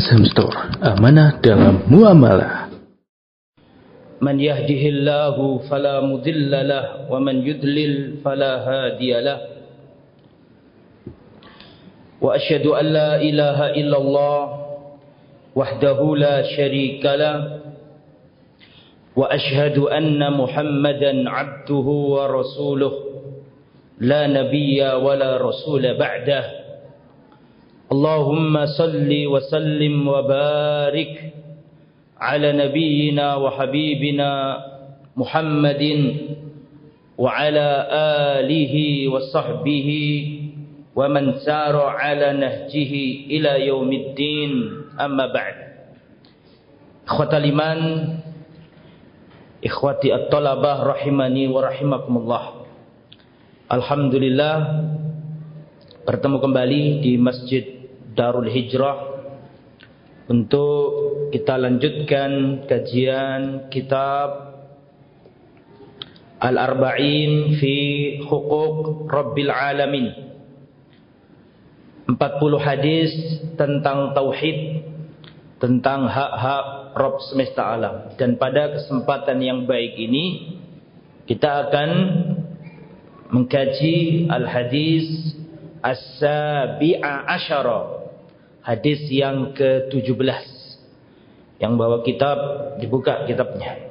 Azham Store, amanah dalam muamalah. من يهده الله فلا مضل له ومن يضلل فلا هادي له واشهد ان لا اله الا الله وحده لا شريك له واشهد ان محمدا عبده ورسوله لا نبي ولا رسول بعده اللهم صل وسلم وبارك على نبينا وحبيبنا محمد وعلى آله وصحبه ومن سار على نهجه إلى يوم الدين. أما بعد. إخوة الإيمان إخوتي الطلبة رحمني ورحمكم الله Alhamdulillah bertemu kembali di Masjid Darul Hijrah untuk kita lanjutkan kajian kitab Al-Arba'in fi Hukuk Rabbil Alamin. 40 hadis tentang tauhid tentang hak-hak Rabb semesta alam. Dan pada kesempatan yang baik ini kita akan mengkaji al-hadis as-sabi'a asyara hadis yang ke-17 yang bawa kitab dibuka kitabnya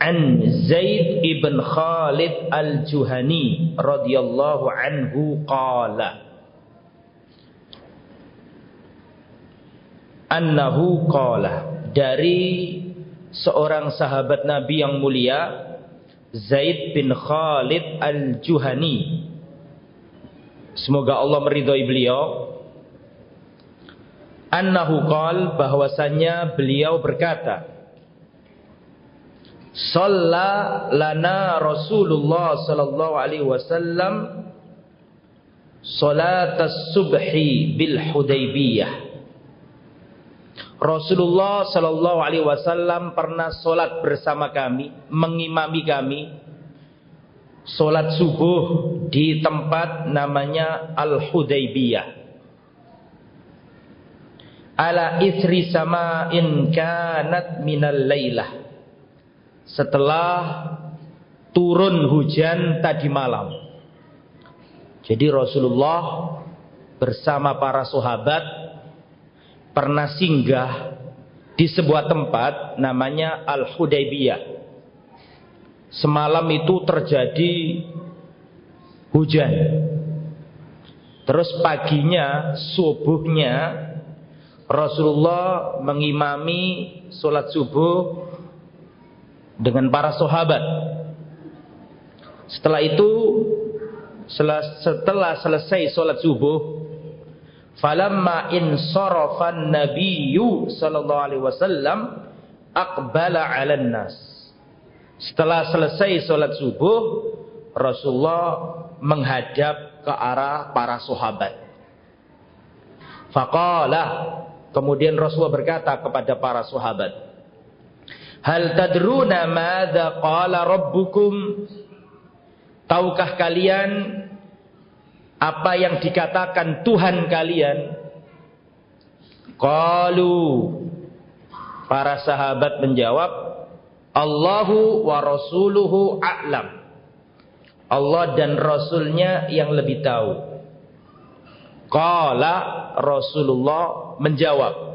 An Zaid ibn Khalid al-Juhani radhiyallahu anhu qala annahu qala dari seorang sahabat Nabi yang mulia Zaid bin Khalid al-Juhani. Semoga Allah meridhai beliau. Annahu qal bahwasanya beliau berkata, Shalla lana Rasulullah sallallahu alaihi wasallam salat subhi bil Hudaybiyah. Rasulullah Shallallahu Alaihi Wasallam pernah sholat bersama kami, mengimami kami sholat subuh di tempat namanya Al Hudaybiyah. Ala isri sama in kanat minal laylah. Setelah turun hujan tadi malam. Jadi Rasulullah bersama para sahabat pernah singgah di sebuah tempat namanya Al-Hudaybiyah. Semalam itu terjadi hujan. Terus paginya, subuhnya Rasulullah mengimami sholat subuh dengan para sahabat. Setelah itu, setelah selesai sholat subuh, Falamma insarafan nabiyyu sallallahu alaihi wasallam aqbala 'alan nas. Setelah selesai salat subuh, Rasulullah menghadap ke arah para sahabat. Faqala, kemudian Rasulullah berkata kepada para sahabat, "Hal tadruna madza qala rabbukum?" Tahukah kalian apa yang dikatakan Tuhan kalian? Qalu. Para sahabat menjawab Allahu wa rasuluhu a'lam. Allah dan Rasulnya yang lebih tahu Qala Rasulullah menjawab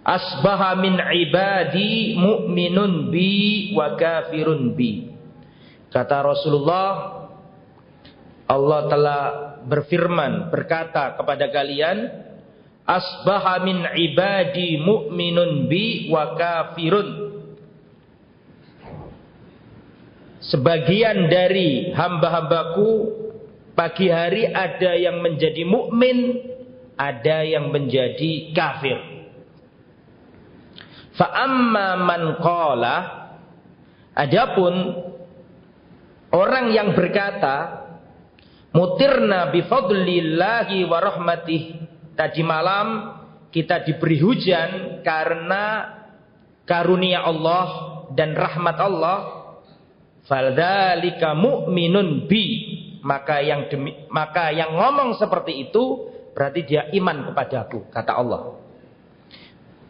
Asbaha min ibadi mu'minun bi wa kafirun bi. Kata Rasulullah Allah telah berfirman berkata kepada kalian asbaha min ibadi mu'minun bi wa kafirun. Sebagian dari hamba-hambaku pagi hari ada yang menjadi mukmin ada yang menjadi kafir fa amma man qala adapun orang yang berkata Mutirna bifadlillahi wa rahmatih. Tadi malam kita diberi hujan karena karunia Allah dan rahmat Allah. Faldalika mu'minun bi. Maka yang demi, maka yang ngomong seperti itu berarti dia iman kepadaku kata Allah.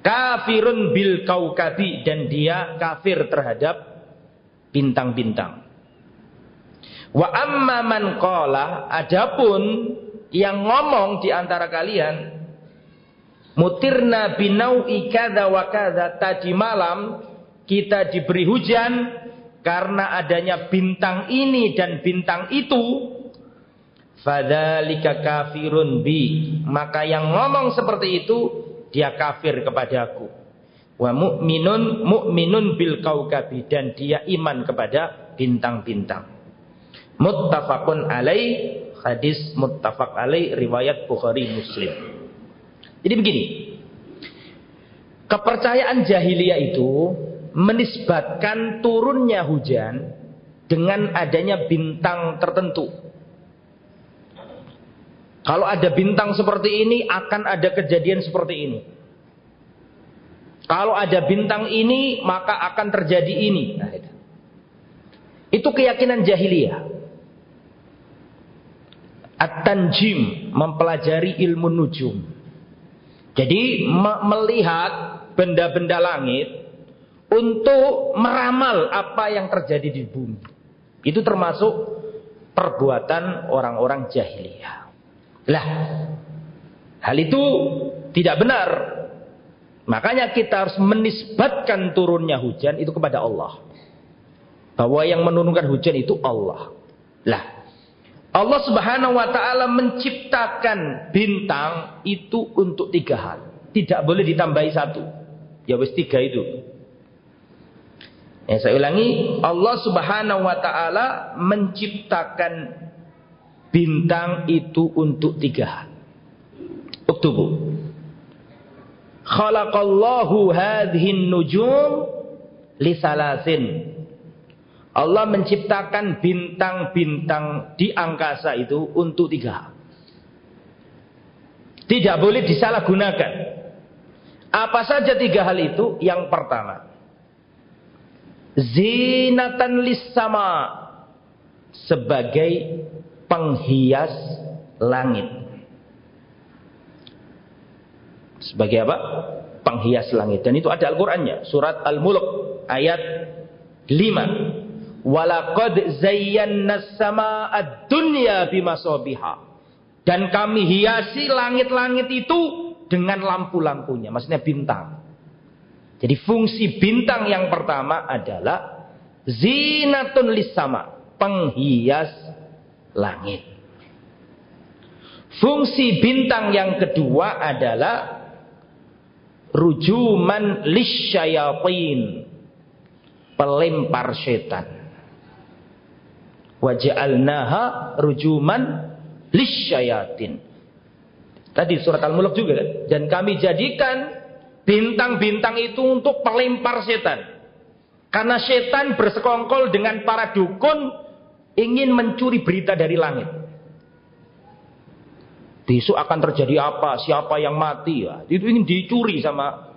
Kafirun bil kaukabi dan dia kafir terhadap bintang-bintang. Wa amma man qala adapun yang ngomong di antara kalian mutirna binau'i kadza wa tadi malam kita diberi hujan karena adanya bintang ini dan bintang itu fadzalika kafirun bi. Maka yang ngomong seperti itu dia kafir kepadaku wa mu'minun mu'minun bil kaukabi. Dan dia iman kepada bintang-bintang. Muttafaqun alaih hadis muttafaq alaih riwayat Bukhari Muslim. Jadi begini kepercayaan jahiliyah itu menisbatkan turunnya hujan dengan adanya bintang tertentu. Kalau ada bintang seperti ini akan ada kejadian seperti ini. Kalau ada bintang ini maka akan terjadi ini. Nah, itu. itu keyakinan jahiliyah. At-tanjim mempelajari ilmu nujum. Jadi melihat benda-benda langit untuk meramal apa yang terjadi di bumi. Itu termasuk perbuatan orang-orang jahiliyah. Lah, hal itu tidak benar. Makanya kita harus menisbatkan turunnya hujan itu kepada Allah. Bahwa yang menurunkan hujan itu Allah. Lah, Allah Subhanahu wa taala menciptakan bintang itu untuk tiga hal. Tidak boleh ditambahi satu. Ya wis tiga itu. Ya, saya ulangi, Allah Subhanahu wa taala menciptakan bintang itu untuk tiga hal. Uktubu. Khalaqallahu hadhin nujum li salasin. Allah menciptakan bintang-bintang di angkasa itu untuk tiga hal. Tidak boleh disalahgunakan. Apa saja tiga hal itu? Yang pertama, zinatan lis sama sebagai penghias langit. Sebagai apa? Penghias langit. Dan itu ada Al-Qur'annya, surat Al-Mulk ayat 5. Walaqad zayyana as-samaa'a dunya bimasabiha. Dan kami hiasi langit-langit itu dengan lampu-lampunya, maksudnya bintang. Jadi fungsi bintang yang pertama adalah zinatun lisama, penghias langit. Fungsi bintang yang kedua adalah rujuman lisyayatin, pelempar setan. Waja'alnaha rujuman lisyayatin. Tadi surat Al-Mulk juga kan? Dan kami jadikan bintang-bintang itu untuk pelempar setan. Karena setan bersekongkol dengan para dukun ingin mencuri berita dari langit. Besok akan terjadi apa? Siapa yang mati? Ya, itu ingin dicuri sama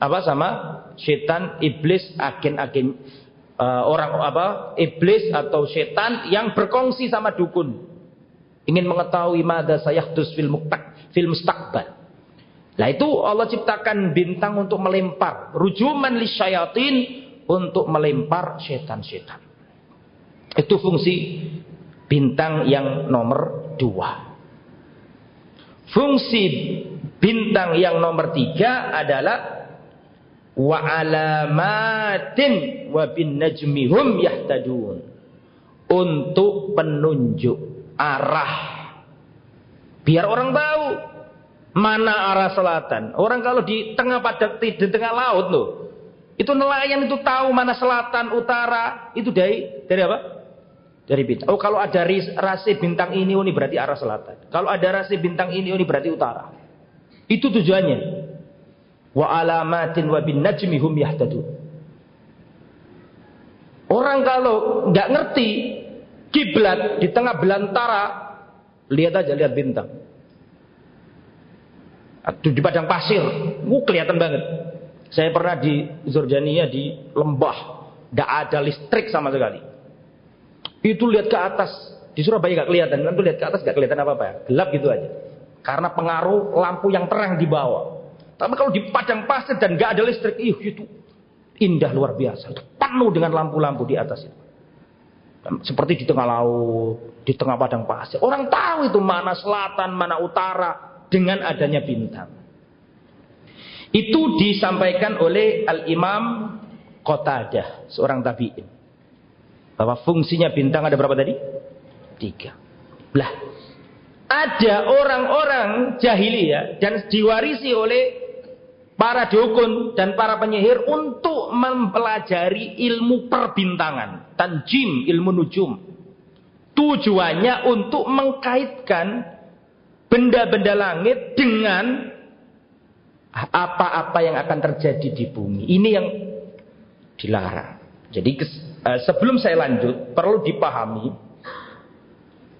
apa sama setan, iblis, agen-agen uh, orang apa? Iblis atau setan yang berkongsi sama dukun. Ingin mengetahui mada sayyahdus fil muktak fil mustaqbal. Nah itu Allah ciptakan bintang untuk melempar. Rujuman li syayatin untuk melempar setan-setan. Itu fungsi bintang yang nomor dua. Fungsi bintang yang nomor tiga adalah wa alamatin wa bin najmihum yahtadun untuk penunjuk arah biar orang tahu Mana arah selatan? Orang kalau di tengah pada di tengah laut loh. Itu nelayan itu tahu mana selatan, utara. Itu dari dari apa? Dari bintang. Oh kalau ada rasi bintang ini, oh, ini berarti arah selatan. Kalau ada rasi bintang ini, oh, ini berarti utara. Itu tujuannya. Wa alamatin wa bin najmi hum. Orang kalau nggak ngerti kiblat di tengah belantara, lihat aja lihat bintang atau di padang pasir, uh, kelihatan banget. Saya pernah di Zorjania di lembah, tidak ada listrik sama sekali. Itu lihat ke atas, Di Surabaya gak kelihatan, kan tuh lihat ke atas gak kelihatan apa-apa ya. Gelap gitu aja. Karena pengaruh lampu yang terang di bawah. Tapi kalau di padang pasir dan gak ada listrik, ih itu indah luar biasa. Itu penuh dengan lampu-lampu di atas itu. Seperti di tengah laut, di tengah padang pasir. Orang tahu itu mana selatan, mana utara dengan adanya bintang. Itu disampaikan oleh Al-Imam Qatadah, seorang tabi'in. Bahwa fungsinya bintang ada berapa tadi? Tiga. Lah, ada orang-orang jahiliyah dan diwarisi oleh para dukun dan para penyihir untuk mempelajari ilmu perbintangan, tanjim, ilmu nujum. Tujuannya untuk mengkaitkan benda-benda langit dengan apa-apa yang akan terjadi di bumi. Ini yang dilarang. Jadi uh, sebelum saya lanjut perlu dipahami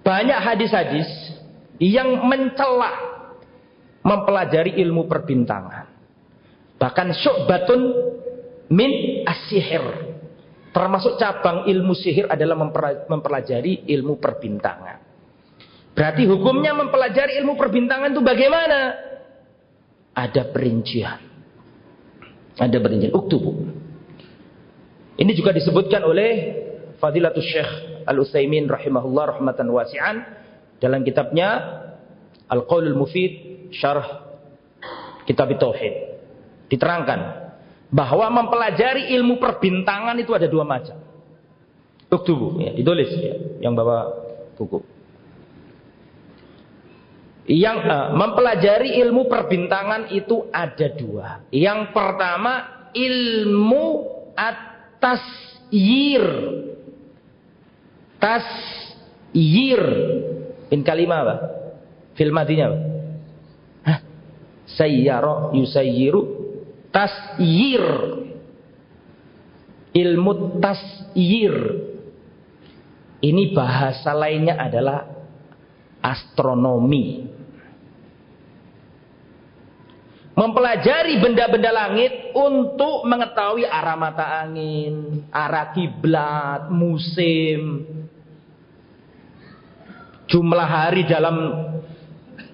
banyak hadis-hadis yang mencela mempelajari ilmu perbintangan. Bahkan syu'batun min asihir. Termasuk cabang ilmu sihir adalah mempelajari ilmu perbintangan. Berarti hukumnya mempelajari ilmu perbintangan itu bagaimana? ada perincian. Ada perincian. Uktubu. Ini juga disebutkan oleh Fadilatul Syekh Al-Utsaimin rahimahullah rahmatan wasi'an dalam kitabnya Al-Qaulul Mufid Syarah Kitab Tauhid. Diterangkan bahwa mempelajari ilmu perbintangan itu ada dua macam. Uktubu ya, ditulis ya, yang bawa buku yang uh, mempelajari ilmu perbintangan itu ada dua. Yang pertama ilmu atas yir. Tas yir. In kalimah apa? Fil madinya apa? Hah? Sayyara yusayyiru tasyir. Ilmu tasyir. Ini bahasa lainnya adalah astronomi. Mempelajari benda-benda langit untuk mengetahui arah mata angin, arah kiblat, musim, jumlah hari dalam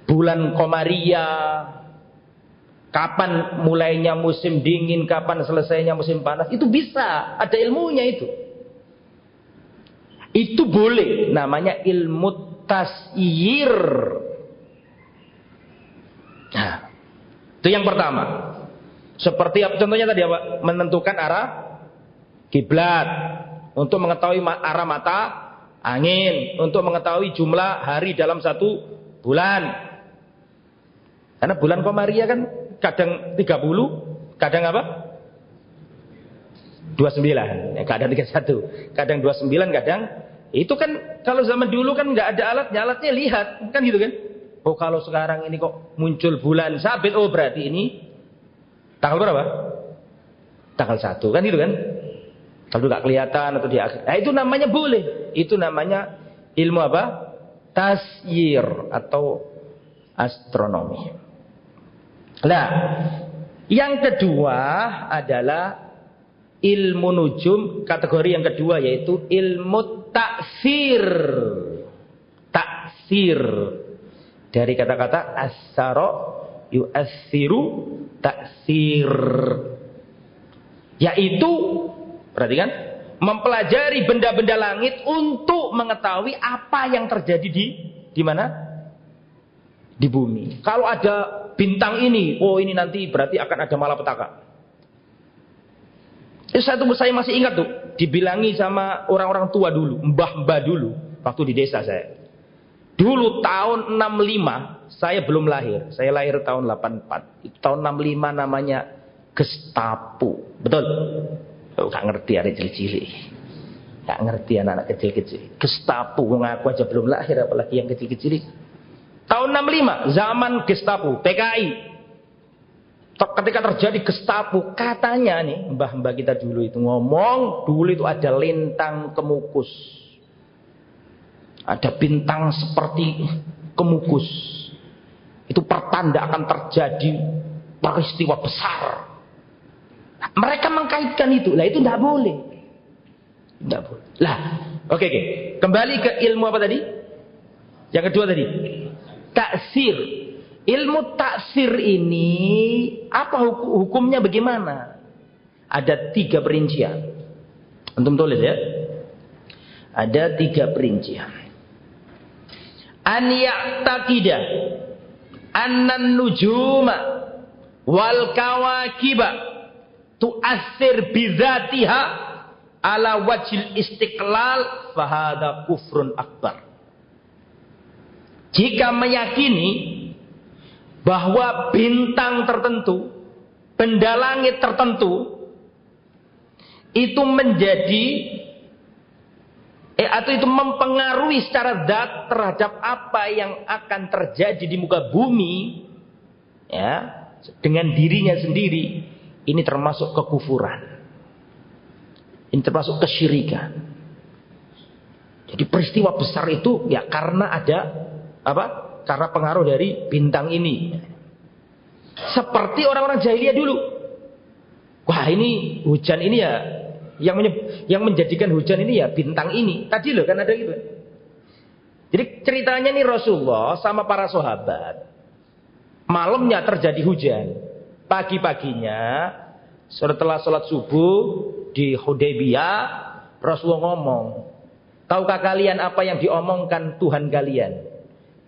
bulan Komaria, kapan mulainya musim dingin, kapan selesainya musim panas, itu bisa, ada ilmunya itu. Itu boleh, namanya ilmu tasyir. Nah, itu yang pertama. Seperti apa contohnya tadi apa? Menentukan arah kiblat untuk mengetahui arah mata angin, untuk mengetahui jumlah hari dalam satu bulan. Karena bulan Komaria kan kadang 30, kadang apa? 29, ya, kadang 31, kadang 29, kadang itu kan kalau zaman dulu kan nggak ada alatnya, alatnya lihat, kan gitu kan? Oh kalau sekarang ini kok muncul bulan sabit, oh berarti ini tanggal berapa? Tanggal satu, kan gitu kan? Kalau nggak kelihatan atau di akhir. Nah itu namanya boleh. Itu namanya ilmu apa? Tasyir atau astronomi. Nah, yang kedua adalah ilmu nujum. Kategori yang kedua yaitu ilmu taksir. Taksir. Dari kata-kata asaro yu'assiru taksir. Yaitu, perhatikan, mempelajari benda-benda langit untuk mengetahui apa yang terjadi di di mana? Di bumi. Kalau ada bintang ini, oh ini nanti berarti akan ada malapetaka. Itu satu saya masih ingat tuh, dibilangi sama orang-orang tua dulu, mbah-mbah dulu, waktu di desa saya. Dulu tahun 65, saya belum lahir. Saya lahir tahun 84. Itu tahun 65 namanya Gestapo. Betul? Oh, gak ngerti ada cili-cili. Gak ngerti anak-anak kecil-kecil. Gestapo, ngaku aja belum lahir, apalagi yang kecil-kecil. Tahun 65, zaman Gestapo, PKI ketika terjadi gestapo katanya nih mbah-mbah kita dulu itu ngomong dulu itu ada lintang kemukus ada bintang seperti kemukus itu pertanda akan terjadi peristiwa besar mereka mengkaitkan itu lah itu tidak boleh tidak boleh lah oke okay, oke okay. kembali ke ilmu apa tadi Yang kedua tadi, taksir. Ilmu taksir ini apa hukumnya bagaimana? Ada tiga perincian. Antum tulis ya. Ada tiga perincian. An ya'taqida annan nujuma wal kawakiba tu'assir bidzatiha ala wajil istiqlal fahada kufrun akbar. Jika meyakini bahwa bintang tertentu, benda langit tertentu itu menjadi eh, atau itu mempengaruhi secara zat terhadap apa yang akan terjadi di muka bumi ya dengan dirinya sendiri ini termasuk kekufuran ini termasuk kesyirikan jadi peristiwa besar itu ya karena ada apa? Karena pengaruh dari bintang ini. Seperti orang-orang jahiliyah dulu. Wah ini hujan ini ya yang yang menjadikan hujan ini ya bintang ini. Tadi loh kan ada gitu. Jadi ceritanya nih Rasulullah sama para sahabat. Malamnya terjadi hujan. Pagi-paginya setelah sholat subuh di Hudaybiyah Rasulullah ngomong. Tahukah kalian apa yang diomongkan Tuhan kalian?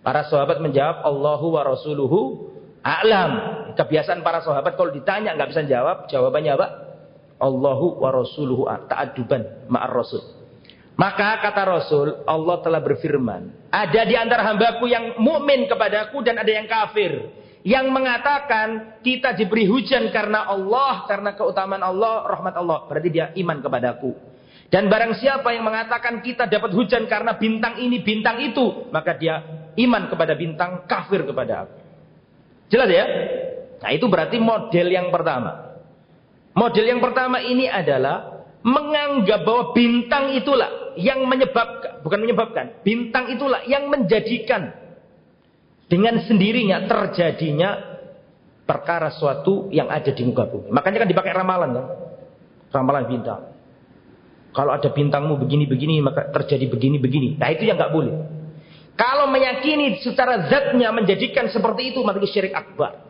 Para sahabat menjawab Allahu wa rasuluhu a'lam. Kebiasaan para sahabat kalau ditanya nggak bisa jawab, jawabannya apa? Allahu wa rasuluhu ta'adduban ma'ar rasul. Maka kata Rasul, Allah telah berfirman, ada di antara hambaku yang mukmin kepadaku dan ada yang kafir. Yang mengatakan kita diberi hujan karena Allah, karena keutamaan Allah, rahmat Allah. Berarti dia iman kepadaku. Dan barang siapa yang mengatakan kita dapat hujan karena bintang ini, bintang itu, maka dia iman kepada bintang, kafir kepada aku. Jelas ya? Nah itu berarti model yang pertama. Model yang pertama ini adalah menganggap bahwa bintang itulah yang menyebabkan, bukan menyebabkan, bintang itulah yang menjadikan dengan sendirinya terjadinya perkara suatu yang ada di muka bumi. Makanya kan dipakai ramalan kan? Ramalan bintang. Kalau ada bintangmu begini-begini maka terjadi begini-begini. Nah itu yang nggak boleh. Kalau meyakini secara zatnya menjadikan seperti itu maka syirik akbar.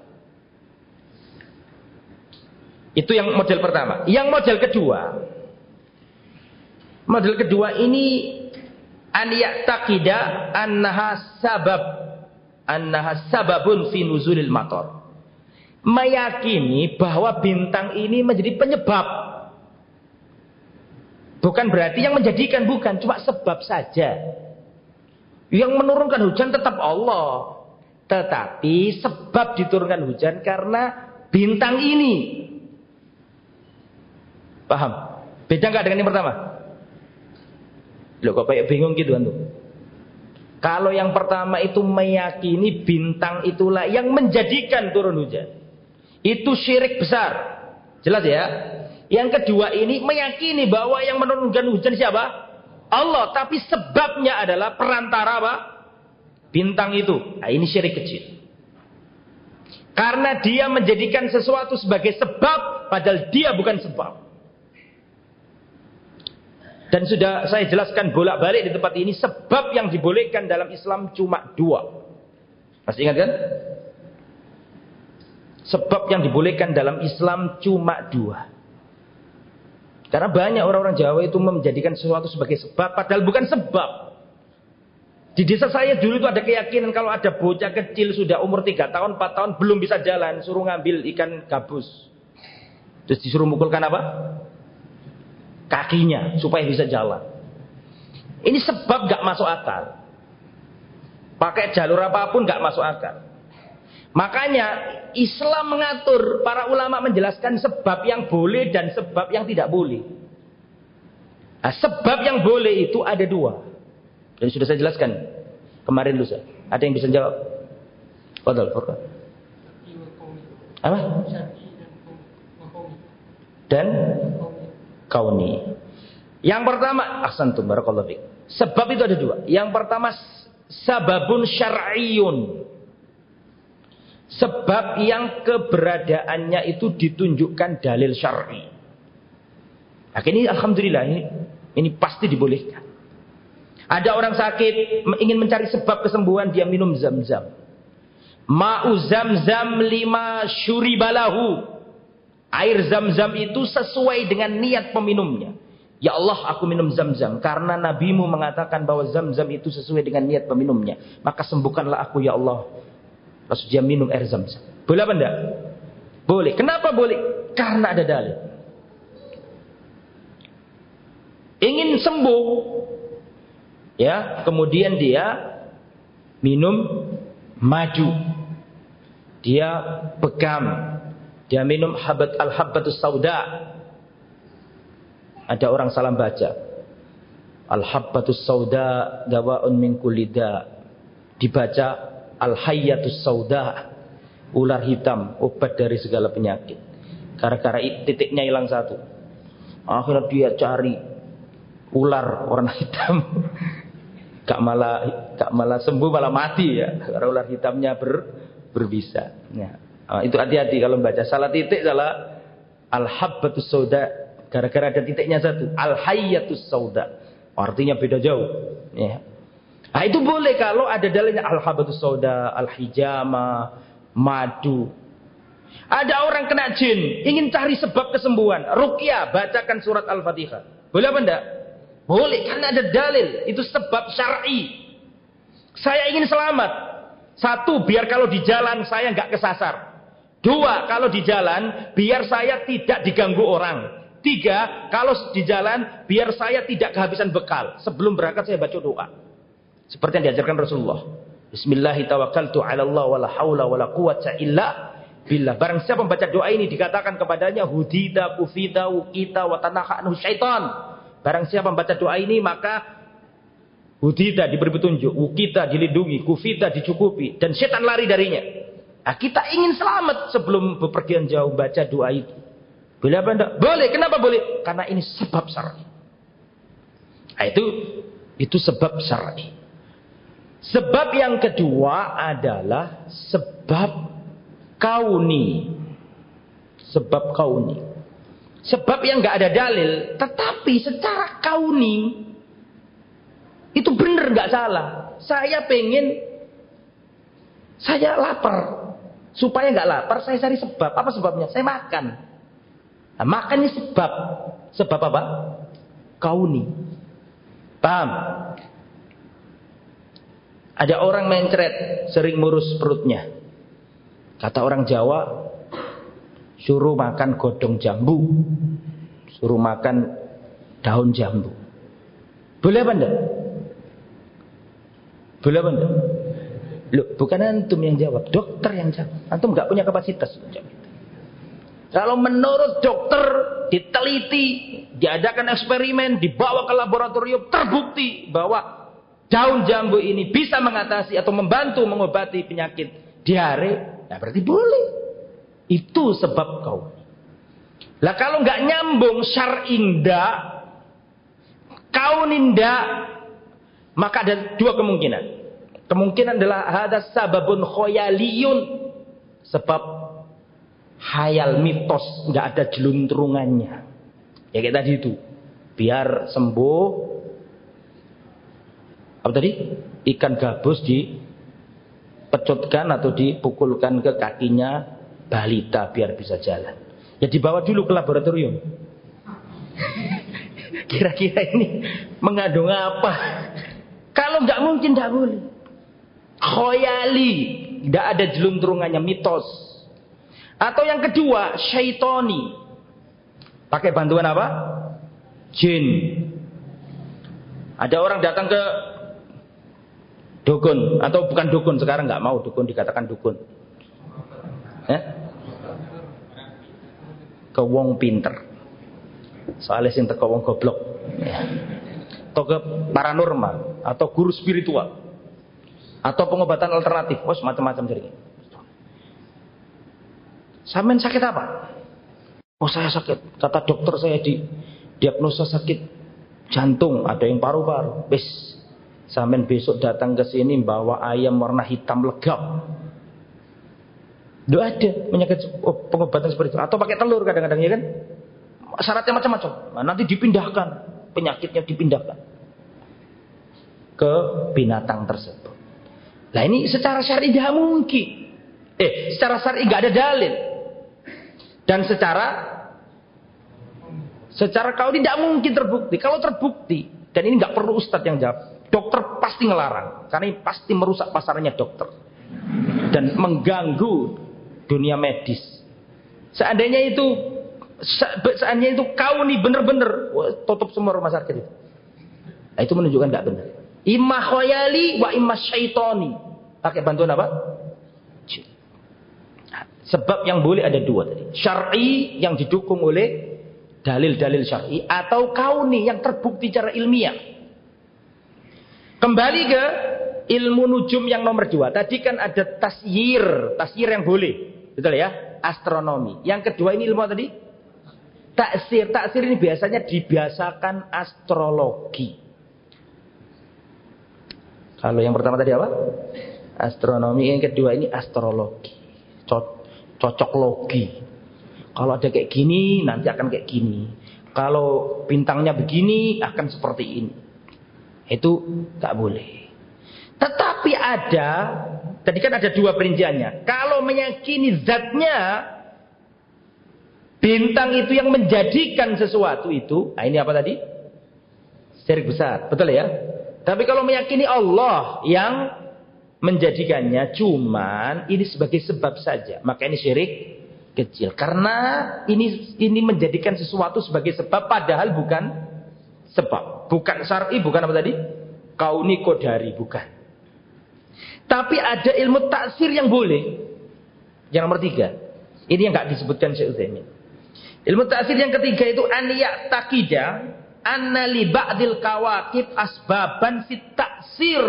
Itu yang model pertama. Yang model kedua. Model kedua ini an ya'taqida annaha sabab annaha sababun fi nuzulil matar. Meyakini bahwa bintang ini menjadi penyebab Bukan berarti yang menjadikan bukan, cuma sebab saja. Yang menurunkan hujan tetap Allah. Tetapi sebab diturunkan hujan karena bintang ini. Paham? Beda nggak dengan yang pertama? Loh kok kayak bingung gitu antum? Kalau yang pertama itu meyakini bintang itulah yang menjadikan turun hujan. Itu syirik besar. Jelas ya? Yang kedua ini meyakini bahwa yang menurunkan hujan siapa? Allah. Tapi sebabnya adalah perantara apa? Bintang itu. Nah, ini syirik kecil. Karena dia menjadikan sesuatu sebagai sebab, padahal dia bukan sebab. Dan sudah saya jelaskan bolak-balik di tempat ini, sebab yang dibolehkan dalam Islam cuma dua. Masih ingat kan? Sebab yang dibolehkan dalam Islam cuma dua. Karena banyak orang-orang Jawa itu menjadikan sesuatu sebagai sebab, padahal bukan sebab. Di desa saya dulu itu ada keyakinan kalau ada bocah kecil sudah umur 3 tahun, 4 tahun belum bisa jalan, suruh ngambil ikan gabus. Terus disuruh mukulkan apa? Kakinya supaya bisa jalan. Ini sebab gak masuk akal. Pakai jalur apa pun gak masuk akal. Makanya Islam mengatur, para ulama menjelaskan sebab yang boleh dan sebab yang tidak boleh. Nah, sebab yang boleh itu ada dua. Dan sudah saya jelaskan kemarin lusa. Ada yang bisa jawab? Fadal, Furqan. Apa? Dan kauni. Yang pertama, ahsantum barakallahu Sebab itu ada dua. Yang pertama sababun syar'iyun. Sebab yang keberadaannya itu ditunjukkan dalil syar'i. Nah, ini alhamdulillah ini ini pasti dibolehkan. Ada orang sakit ingin mencari sebab kesembuhan dia minum zam-zam. Ma'u zam-zam lima syuribalahu. Air zam-zam itu sesuai dengan niat peminumnya. Ya Allah aku minum zam-zam. Karena nabimu mengatakan bahwa zam-zam itu sesuai dengan niat peminumnya. Maka sembuhkanlah aku ya Allah. Lalu dia minum air zam-zam. Boleh apa enggak? Boleh. Kenapa boleh? Karena ada dalil. Ingin sembuh Ya, kemudian dia minum maju. Dia pegam. Dia minum habat al-habbatus sauda. Ada orang salah baca. Al-habbatus sauda dawaun min kulida. Dibaca al-hayyatus sauda. Ular hitam, obat dari segala penyakit. Gara-gara titiknya hilang satu. Akhirnya dia cari ular warna hitam gak malah gak malah sembuh malah mati ya karena ular hitamnya ber, berbisa ya. Nah, itu hati-hati kalau membaca. Salah titik salah al habbatus sauda. Gara-gara ada titiknya satu. Al hayyatus sauda. Artinya beda jauh. Ya. Nah, itu boleh kalau ada dalilnya al habbatus sauda al hijama madu. Ada orang kena jin ingin cari sebab kesembuhan. Ruqyah bacakan surat al-fatihah boleh apa enggak? Boleh karena ada dalil. Itu sebab syar'i. Saya ingin selamat. Satu, biar kalau di jalan saya nggak kesasar. Dua, kalau di jalan biar saya tidak diganggu orang. Tiga, kalau di jalan biar saya tidak kehabisan bekal. Sebelum berangkat saya baca doa. Seperti yang diajarkan Rasulullah. Bismillahirrahmanirrahim. Barang siapa membaca doa ini dikatakan kepadanya hudida kufida wukita watanaha anhu syaitan. Barang siapa membaca doa ini maka Hudita diberi petunjuk, Ukita dilindungi, Kufita dicukupi, dan setan lari darinya. Nah, kita ingin selamat sebelum bepergian jauh baca doa itu. Boleh apa enggak? Boleh. Kenapa boleh? Karena ini sebab syar'i. Nah, itu itu sebab syar'i. Sebab yang kedua adalah sebab kauni. Sebab kauni. Sebab yang nggak ada dalil, tetapi secara kauni itu benar nggak salah. Saya pengen, saya lapar. Supaya nggak lapar, saya cari sebab. Apa sebabnya? Saya makan. Nah, makannya sebab. Sebab apa? Kauni. Paham? Ada orang mencret, sering murus perutnya. Kata orang Jawa, suruh makan godong jambu, suruh makan daun jambu. Boleh apa enggak? Boleh apa enggak? Loh, bukan antum yang jawab, dokter yang jawab. Antum enggak punya kapasitas Kalau menurut dokter diteliti, diadakan eksperimen, dibawa ke laboratorium, terbukti bahwa daun jambu ini bisa mengatasi atau membantu mengobati penyakit diare, nah berarti boleh. Itu sebab kau. Lah kalau nggak nyambung syar'inda, kau ninda, maka ada dua kemungkinan. Kemungkinan adalah ada sababun khoyaliyun. Sebab hayal mitos nggak ada jeluntrungannya. Ya kayak tadi itu. Biar sembuh apa tadi? Ikan gabus dipecutkan atau dipukulkan ke kakinya balita biar bisa jalan. Ya dibawa dulu ke laboratorium. Kira-kira ini mengandung apa? Kalau nggak mungkin nggak boleh. Khoyali, nggak ada jeluntrungannya mitos. Atau yang kedua, syaitoni. Pakai bantuan apa? Jin. Ada orang datang ke dukun atau bukan dukun sekarang nggak mau dukun dikatakan dukun. Eh? ke wong pinter. Soalnya sing teko wong goblok. Ya. Atau ke paranormal atau guru spiritual. Atau pengobatan alternatif, bos macam-macam dari ini. Samen sakit apa? Oh saya sakit. Kata dokter saya di diagnosa sakit jantung, ada yang paru-paru. Bes, samen besok datang ke sini bawa ayam warna hitam legap. Doa ada penyakit oh, pengobatan seperti itu. Atau pakai telur kadang-kadang ya kan. Syaratnya macam-macam. Nah, nanti dipindahkan. Penyakitnya dipindahkan. ke binatang tersebut. Nah ini secara syar'i tidak mungkin. Eh, secara syar'i nggak ada dalil. Dan secara secara kau tidak mungkin terbukti. Kalau terbukti, dan ini nggak perlu ustadz yang jawab, dokter pasti ngelarang, karena ini pasti merusak pasarnya dokter dan mengganggu dunia medis. Seandainya itu seandainya itu kau nih bener-bener tutup semua rumah sakit itu. Nah, itu menunjukkan tidak benar. Imma khoyali wa imma syaitoni. Pakai bantuan apa? Sebab yang boleh ada dua tadi. Syar'i yang didukung oleh dalil-dalil syar'i atau kauni yang terbukti secara ilmiah. Kembali ke ilmu nujum yang nomor dua. Tadi kan ada tasyir, tasyir yang boleh. Betul ya? Astronomi. Yang kedua ini ilmu tadi? Taksir. Taksir ini biasanya dibiasakan astrologi. Kalau yang pertama tadi apa? Astronomi. Yang kedua ini astrologi. Co cocok logi. Kalau ada kayak gini, nanti akan kayak gini. Kalau bintangnya begini, akan seperti ini. Itu tak boleh. Tetapi ada, tadi kan ada dua perinciannya. Kalau meyakini zatnya, bintang itu yang menjadikan sesuatu itu, nah ini apa tadi? Syirik besar, betul ya? Tapi kalau meyakini Allah yang menjadikannya cuman ini sebagai sebab saja, maka ini syirik kecil. Karena ini ini menjadikan sesuatu sebagai sebab padahal bukan sebab. Bukan syar'i, bukan apa tadi? Kauni kodari, bukan. Tapi ada ilmu taksir yang boleh. Yang nomor tiga. Ini yang nggak disebutkan Syekh Utsaimin. Ilmu taksir yang ketiga itu aniyak takidah anna li ba'dil kawakib asbaban fit taksir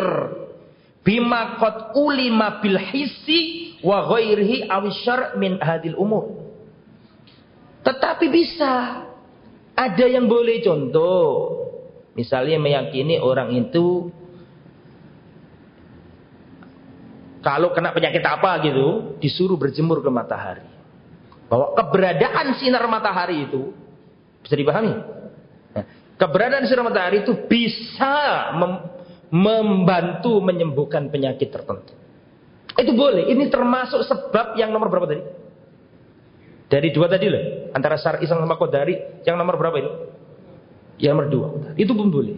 bima qad ulima bil hissi wa ghairihi awisyar min hadil umur. Tetapi bisa ada yang boleh contoh. Misalnya meyakini orang itu kalau kena penyakit apa gitu, disuruh berjemur ke matahari. Bahwa keberadaan sinar matahari itu bisa dipahami? Keberadaan sinar matahari itu bisa mem membantu menyembuhkan penyakit tertentu. Itu boleh. Ini termasuk sebab yang nomor berapa tadi? Dari dua tadi loh. Antara syar'i sama kodari. Yang nomor berapa ini? Yang nomor dua. Itu pun boleh.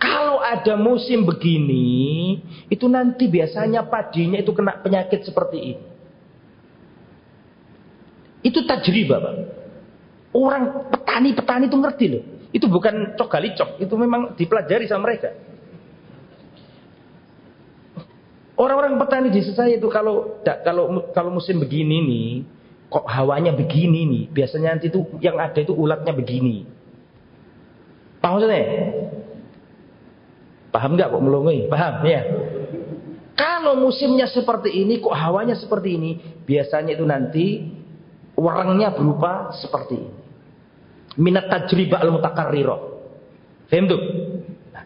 Kalau ada musim begini, itu nanti biasanya padinya itu kena penyakit seperti ini. Itu tajribah, Pak. Orang petani-petani itu ngerti loh. Itu bukan cok gali cok, itu memang dipelajari sama mereka. Orang-orang petani di saya itu kalau kalau kalau musim begini nih, kok hawanya begini nih, biasanya nanti itu yang ada itu ulatnya begini. Paham maksudnya? Paham nggak kok melongai? Paham ya? Kalau musimnya seperti ini, kok hawanya seperti ini, biasanya itu nanti warangnya berupa seperti ini minat tajribah al-mutakarrirah. Faham tuh? Nah,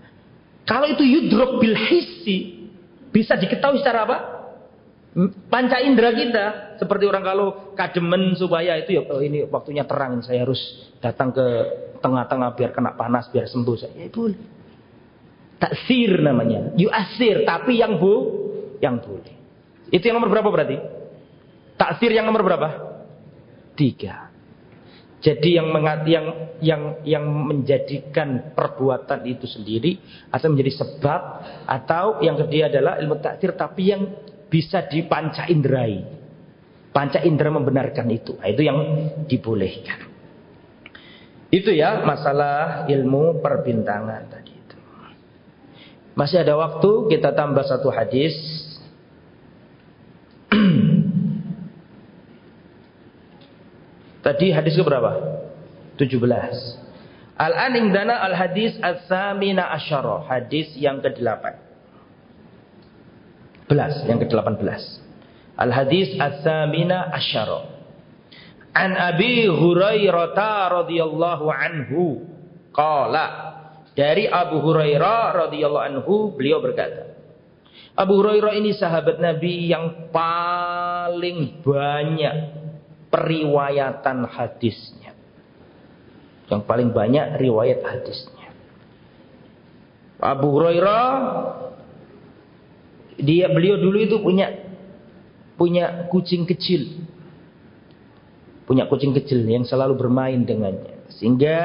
kalau itu yudrok bil hissi, bisa diketahui secara apa? Panca indera kita. Seperti orang kalau kademen supaya itu ya oh ini waktunya terang, saya harus datang ke tengah-tengah biar kena panas, biar sembuh. Saya ya, boleh. Taksir namanya. Yuasir, tapi yang bu, yang boleh. Itu yang nomor berapa berarti? Taksir yang nomor berapa? Tiga. Jadi yang mengat, yang yang yang menjadikan perbuatan itu sendiri atau menjadi sebab atau yang kedua adalah ilmu takdir tapi yang bisa dipanca indrai. Panca indera membenarkan itu. Nah, itu yang dibolehkan. Itu ya masalah ilmu perbintangan tadi itu. Masih ada waktu kita tambah satu hadis Tadi hadis ke berapa? 17. Al-an indana al-hadis as-samina asyara. Hadis yang ke-8. Belas, yang ke-18. Al-hadis as-samina asyara. An Abi Hurairah radhiyallahu anhu qala dari Abu Hurairah radhiyallahu anhu beliau berkata Abu Hurairah ini sahabat Nabi yang paling banyak periwayatan hadisnya. Yang paling banyak riwayat hadisnya. Abu Hurairah dia beliau dulu itu punya punya kucing kecil. Punya kucing kecil yang selalu bermain dengannya. Sehingga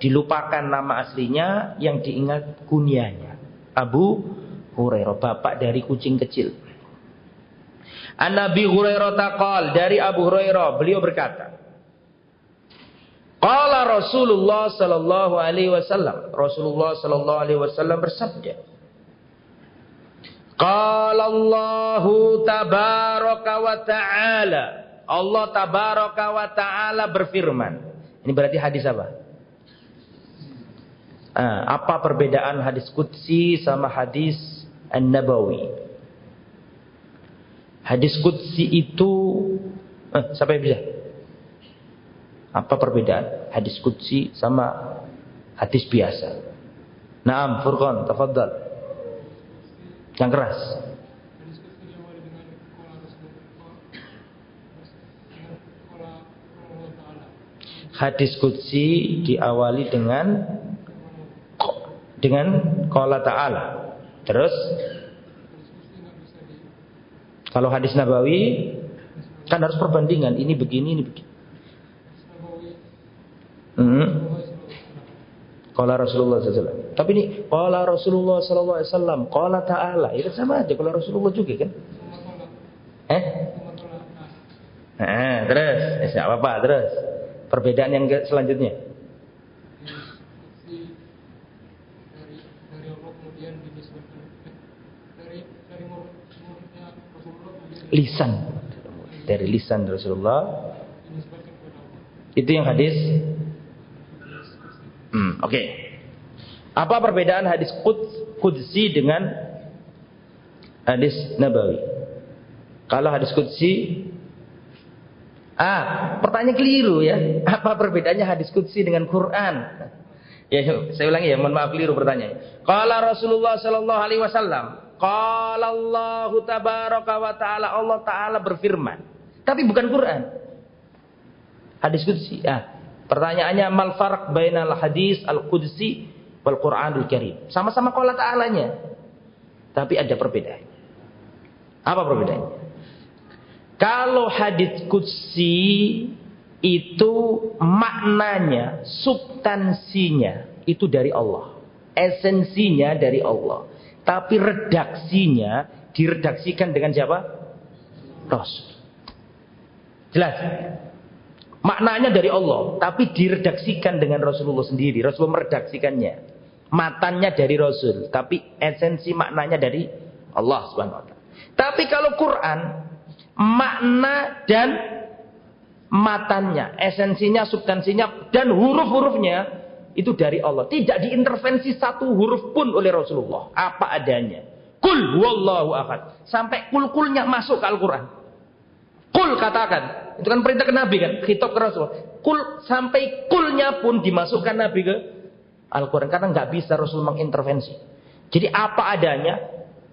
dilupakan nama aslinya yang diingat kunianya. Abu Hurairah, bapak dari kucing kecil. An Nabi Hurairah taqal dari Abu Hurairah beliau berkata Qala Rasulullah sallallahu alaihi wasallam Rasulullah sallallahu alaihi wasallam bersabda Qala Allah tabaraka wa ta'ala Allah tabaraka wa ta'ala berfirman Ini berarti hadis apa? Ah, apa perbedaan hadis Qudsi sama hadis An-Nabawi? Hadis Qudsi itu eh, siapa yang bisa? Apa perbedaan hadis Qudsi sama hadis biasa? Naam, Furqan, tafadhal. Yang keras. Hadis Qudsi diawali dengan dengan qala ta'ala. Terus kalau hadis Nabawi kan harus perbandingan ini begini ini begini. Hmm. Qala Rasulullah SAW. Tapi ini qala Rasulullah SAW. Qala Ta'ala. Itu sama aja kalau Rasulullah juga kan. Eh? Nah, terus. Eh, apa-apa terus. Perbedaan yang selanjutnya. Lisan. Dari lisan Rasulullah. Itu yang hadis. Hmm, oke. Okay. apa perbedaan hadis Qudsi dengan hadis Nabawi? Kalau hadis Qudsi ah pertanyaan keliru ya. Apa perbedaannya hadis Qudsi dengan Quran? Ya saya ulangi ya mohon maaf keliru pertanyaan. Kalau Rasulullah Shallallahu Alaihi Wasallam Qala Allah tabaraka wa ta'ala Allah taala berfirman. Tapi bukan Quran. Hadis qudsi. Ah, pertanyaannya mal farq bainal hadis al-qudsi wal Qur'anul Karim. Sama-sama qala ta'alanya. Tapi ada perbedaan. Apa perbedaannya? Kalau hadis qudsi itu maknanya, substansinya itu dari Allah. Esensinya dari Allah. Tapi redaksinya diredaksikan dengan siapa? Rasul. Jelas? Maknanya dari Allah, tapi diredaksikan dengan Rasulullah sendiri. Rasul meredaksikannya. Matanya dari Rasul, tapi esensi maknanya dari Allah Subhanahu wa taala. Tapi kalau Quran, makna dan matanya, esensinya, substansinya dan huruf-hurufnya itu dari Allah. Tidak diintervensi satu huruf pun oleh Rasulullah. Apa adanya. Kul wallahu ahad. Sampai kul-kulnya masuk ke Al-Quran. Kul katakan. Itu kan perintah ke Nabi kan. Khitab ke Rasulullah. Kul sampai kulnya pun dimasukkan Nabi ke Al-Quran. Karena nggak bisa Rasul mengintervensi. Jadi apa adanya.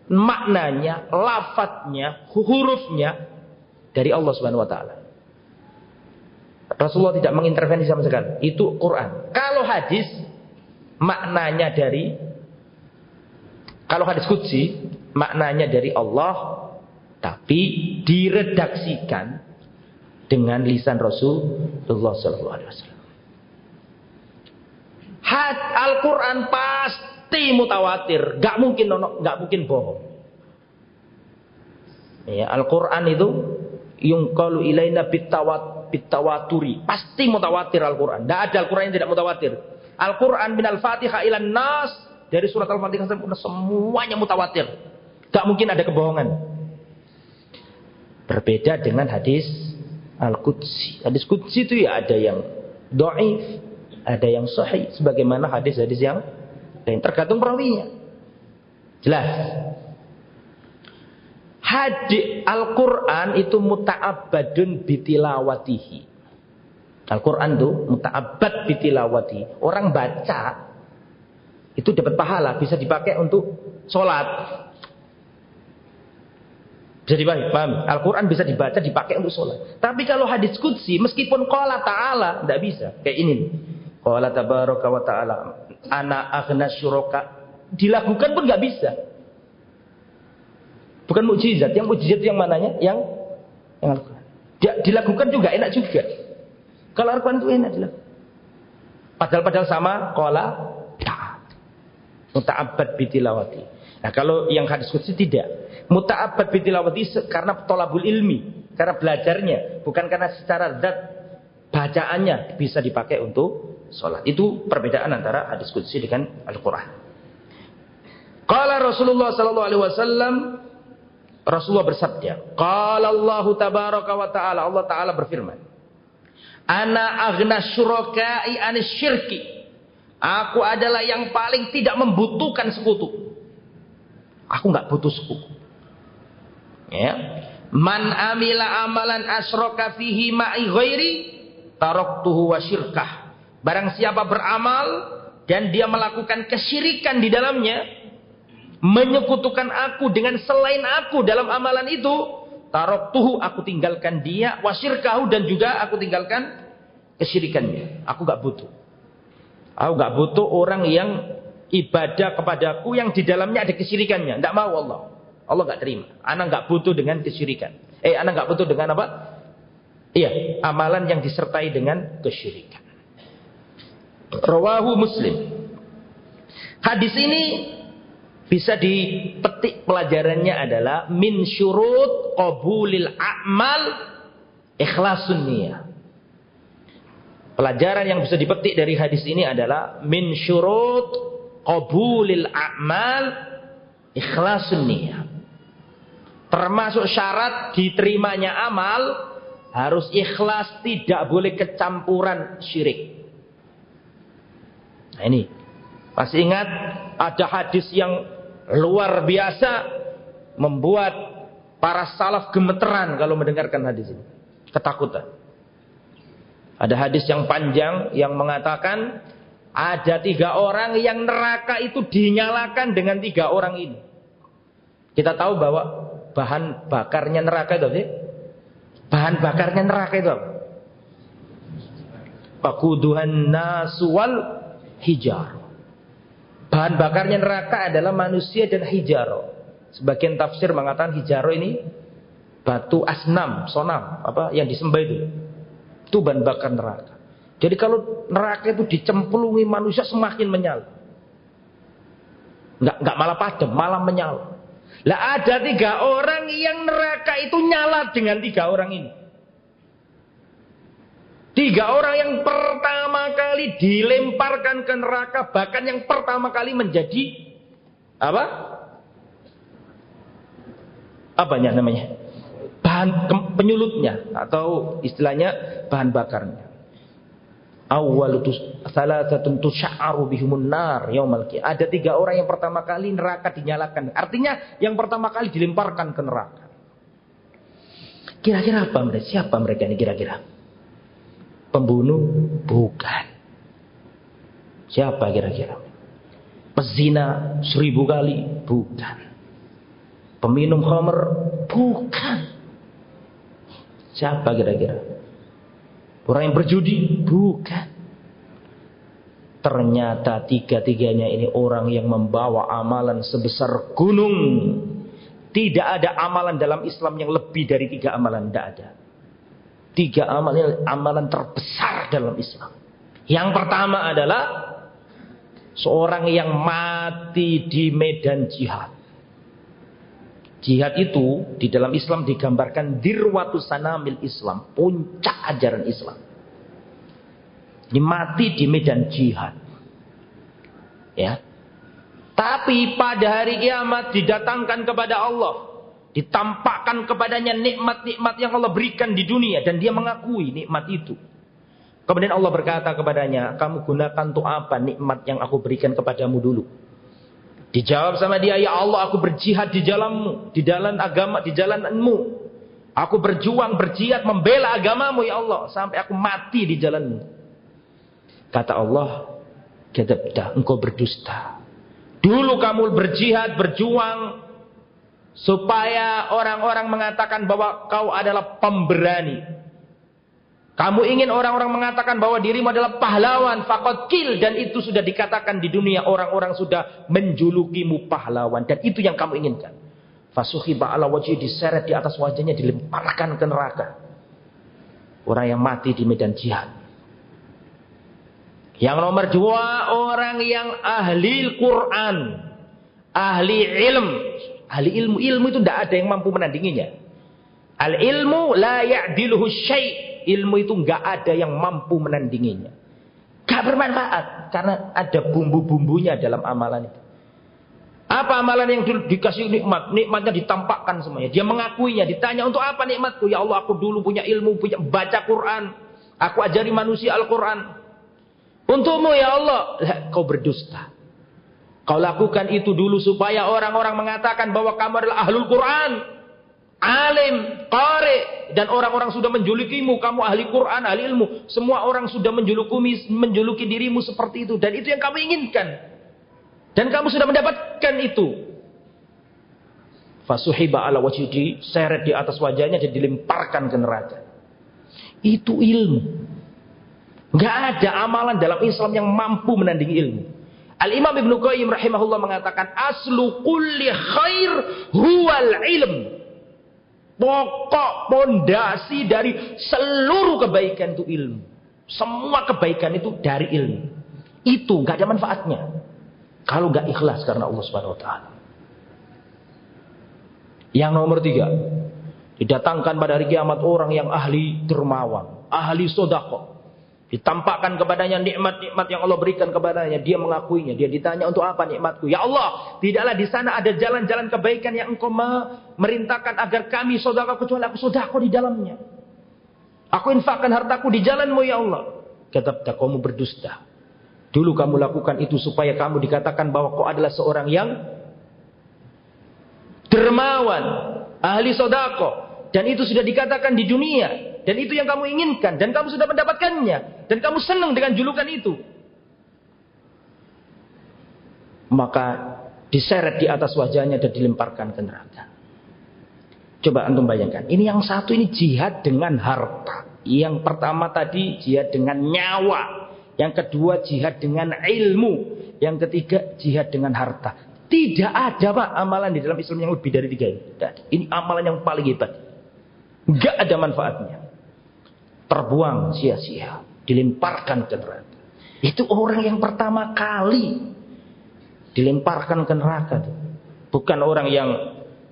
Maknanya, lafadznya, hurufnya dari Allah Subhanahu Wa Taala. Rasulullah tidak mengintervensi sama sekali. Itu Quran. Kalau hadis maknanya dari kalau hadis kudsi maknanya dari Allah tapi diredaksikan dengan lisan Rasulullah sallallahu alaihi wasallam. Had Al-Qur'an pasti mutawatir, gak mungkin nono, gak mungkin bohong. Ya, Al-Qur'an itu yung kalu ilaina bitawat bitawaturi. Pasti mutawatir Al-Quran. Tidak ada Al-Quran yang tidak mutawatir. Al-Quran bin Al-Fatihah ilan nas. Dari surat Al-Fatihah semuanya mutawatir. Gak mungkin ada kebohongan. Berbeda dengan hadis Al-Qudsi. Hadis Qudsi itu ya ada yang do'if. Ada yang sahih. Sebagaimana hadis-hadis yang lain. Tergantung perawinya. Jelas. Hadis Al-Quran itu muta'abbadun bitilawatihi. Al-Quran itu muta'abbad bitilawati. Orang baca itu dapat pahala, bisa dipakai untuk sholat. Bisa dipahami, paham? Al-Quran bisa dibaca, dipakai untuk sholat. Tapi kalau hadis kudsi, meskipun qala ta'ala, tidak bisa. Kayak ini. Qala tabaraka wa ta'ala. Ana aghna syuraka dilakukan pun nggak bisa. Bukan mukjizat, yang mukjizat yang mananya? Yang yang Al-Quran. Dilakukan juga enak juga. Kalau Al-Quran itu enak dilakukan. Padahal padahal sama kola ta'at. Muta'abbad bitilawati. Nah kalau yang hadis kudsi tidak. Muta'abbad bitilawati karena tolabul ilmi. Karena belajarnya. Bukan karena secara zat bacaannya bisa dipakai untuk sholat. Itu perbedaan antara hadis kudsi dengan Al-Quran. Qala Rasulullah sallallahu alaihi wasallam Rasulullah bersabda, Qala Allah tabaraka wa ta'ala Allah taala berfirman, Ana aghna syurakai anis syirki. Aku adalah yang paling tidak membutuhkan sekutu. Aku nggak butuh sekutu. Ya. Man amila amalan asroka fihi ma'i ghairi taraktuhu wa syirkah. Barang siapa beramal dan dia melakukan kesyirikan di dalamnya, menyekutukan aku dengan selain aku dalam amalan itu, Tarok tuhu aku tinggalkan dia, wasir kau dan juga aku tinggalkan kesyirikannya. Aku gak butuh. Aku gak butuh orang yang ibadah kepadaku yang di dalamnya ada kesyirikannya. Tidak mau Allah. Allah gak terima. Anak gak butuh dengan kesyirikan. Eh, anak gak butuh dengan apa? Iya, amalan yang disertai dengan kesyirikan. Rawahu Muslim. Hadis ini bisa dipetik pelajarannya adalah min syurut qabulil a'mal ikhlasun niyah. Pelajaran yang bisa dipetik dari hadis ini adalah min syurut qabulil a'mal ikhlasun niyah. Termasuk syarat diterimanya amal harus ikhlas, tidak boleh kecampuran syirik. Nah ini, masih ingat ada hadis yang luar biasa membuat para salaf gemeteran kalau mendengarkan hadis ini. Ketakutan. Ada hadis yang panjang yang mengatakan ada tiga orang yang neraka itu dinyalakan dengan tiga orang ini. Kita tahu bahwa bahan bakarnya neraka itu sih. Bahan bakarnya neraka itu apa? Pakuduhan nasual hijar. Bahan bakarnya neraka adalah manusia dan hijaro. Sebagian tafsir mengatakan hijaro ini batu asnam, sonam, apa yang disembah itu. Itu bahan bakar neraka. Jadi kalau neraka itu dicemplungi manusia semakin menyala. Enggak, enggak malah padam, malah menyala. Lah ada tiga orang yang neraka itu nyala dengan tiga orang ini. Tiga orang yang pertama kali dilemparkan ke neraka, bahkan yang pertama kali menjadi apa? Apanya namanya? Bahan penyulutnya atau istilahnya bahan bakarnya. Awal salah satu tusya'aru bihumun nar Ada tiga orang yang pertama kali neraka dinyalakan. Artinya yang pertama kali dilemparkan ke neraka. Kira-kira apa mereka? Siapa mereka ini kira-kira? Pembunuh? Bukan. Siapa kira-kira? Pezina seribu kali? Bukan. Peminum khamr? Bukan. Siapa kira-kira? Orang yang berjudi? Bukan. Ternyata tiga-tiganya ini orang yang membawa amalan sebesar gunung. Tidak ada amalan dalam Islam yang lebih dari tiga amalan. Tidak ada. Tiga amalan, amalan terbesar dalam Islam. Yang pertama adalah seorang yang mati di medan jihad. Jihad itu di dalam Islam digambarkan dirwatu sanamil Islam, puncak ajaran Islam. Ini mati di medan jihad. Ya. Tapi pada hari kiamat didatangkan kepada Allah Ditampakkan kepadanya nikmat-nikmat yang Allah berikan di dunia. Dan dia mengakui nikmat itu. Kemudian Allah berkata kepadanya, kamu gunakan untuk apa nikmat yang aku berikan kepadamu dulu? Dijawab sama dia, ya Allah aku berjihad di jalanmu, di jalan agama, di jalanmu. Aku berjuang, berjihad, membela agamamu ya Allah. Sampai aku mati di jalanmu. Kata Allah, engkau berdusta. Dulu kamu berjihad, berjuang, supaya orang-orang mengatakan bahwa kau adalah pemberani. Kamu ingin orang-orang mengatakan bahwa dirimu adalah pahlawan, fakot kil. Dan itu sudah dikatakan di dunia orang-orang sudah menjulukimu pahlawan. Dan itu yang kamu inginkan. Fasuhi ba'ala wajih diseret di atas wajahnya, dilemparkan ke neraka. Orang yang mati di medan jihad. Yang nomor dua, orang yang ahli Quran. Ahli ilm. Ahli ilmu. Ilmu itu tidak ada yang mampu menandinginya. Al ilmu la ya'diluhu syai' ilmu itu nggak ada yang mampu menandinginya. Gak bermanfaat karena ada bumbu-bumbunya dalam amalan itu. Apa amalan yang dikasih nikmat? Nikmatnya ditampakkan semuanya. Dia mengakuinya. Ditanya untuk apa nikmatku? Ya Allah aku dulu punya ilmu, punya baca Quran. Aku ajari manusia Al-Quran. Untukmu ya Allah. kau berdusta. Kau lakukan itu dulu supaya orang-orang mengatakan bahwa kamu adalah ahlul Quran alim, qari dan orang-orang sudah menjulukimu, kamu ahli Quran, ahli ilmu, semua orang sudah menjuluki menjuluki dirimu seperti itu dan itu yang kamu inginkan. Dan kamu sudah mendapatkan itu. Fasuhiba ala wajhi seret di atas wajahnya dan dilemparkan ke neraka. Itu ilmu. Gak ada amalan dalam Islam yang mampu menandingi ilmu. Al-Imam Ibn Qayyim rahimahullah mengatakan aslu kulli khair huwal ilm. Pokok pondasi dari seluruh kebaikan itu ilmu. Semua kebaikan itu dari ilmu. Itu nggak ada manfaatnya. Kalau nggak ikhlas karena Allah Subhanahu Wa Taala. Yang nomor tiga, didatangkan pada hari kiamat orang yang ahli dermawan, ahli sodako, Ditampakkan kepadanya nikmat-nikmat yang Allah berikan kepadanya. Dia mengakuinya. Dia ditanya untuk apa nikmatku? Ya Allah, tidaklah di sana ada jalan-jalan kebaikan yang engkau merintahkan agar kami saudara kecuali aku sodako di dalamnya. Aku infakkan hartaku di jalanmu ya Allah. Kata kamu berdusta. Dulu kamu lakukan itu supaya kamu dikatakan bahwa kau adalah seorang yang dermawan, ahli sodako. Dan itu sudah dikatakan di dunia. Dan itu yang kamu inginkan. Dan kamu sudah mendapatkannya. Dan kamu senang dengan julukan itu. Maka diseret di atas wajahnya dan dilemparkan ke neraka. Coba antum bayangkan. Ini yang satu ini jihad dengan harta. Yang pertama tadi jihad dengan nyawa. Yang kedua jihad dengan ilmu. Yang ketiga jihad dengan harta. Tidak ada pak amalan di dalam Islam yang lebih dari tiga ini. Ini amalan yang paling hebat. Gak ada manfaatnya terbuang sia-sia, dilemparkan ke neraka. Itu orang yang pertama kali dilemparkan ke neraka. Bukan orang yang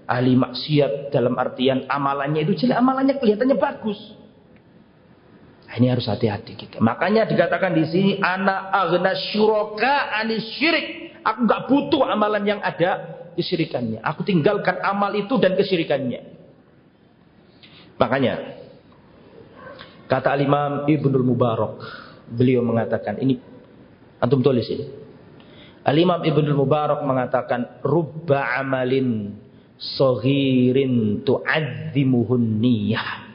ahli maksiat dalam artian amalannya itu jelek, amalannya kelihatannya bagus. Nah, ini harus hati-hati kita. Makanya dikatakan di sini anak agna syuraka anis syirik. Aku nggak butuh amalan yang ada kesyirikannya. Aku tinggalkan amal itu dan kesyirikannya. Makanya Kata Al-Imam Ibnul Mubarak, beliau mengatakan ini antum tulis ini. Al-Imam Ibnul Mubarak mengatakan rubba amalin saghirin tu'azzimuhun niyah.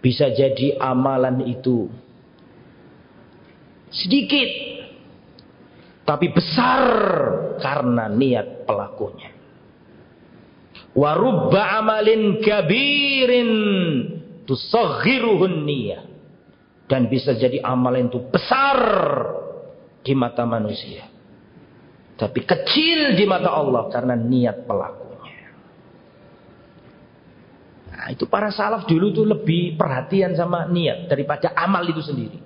Bisa jadi amalan itu sedikit tapi besar karena niat pelakunya. Warubba amalin kabirin tusaghiruhun niyah. Dan bisa jadi amalan itu besar di mata manusia. Tapi kecil di mata Allah karena niat pelakunya. Nah, itu para salaf dulu tuh lebih perhatian sama niat daripada amal itu sendiri.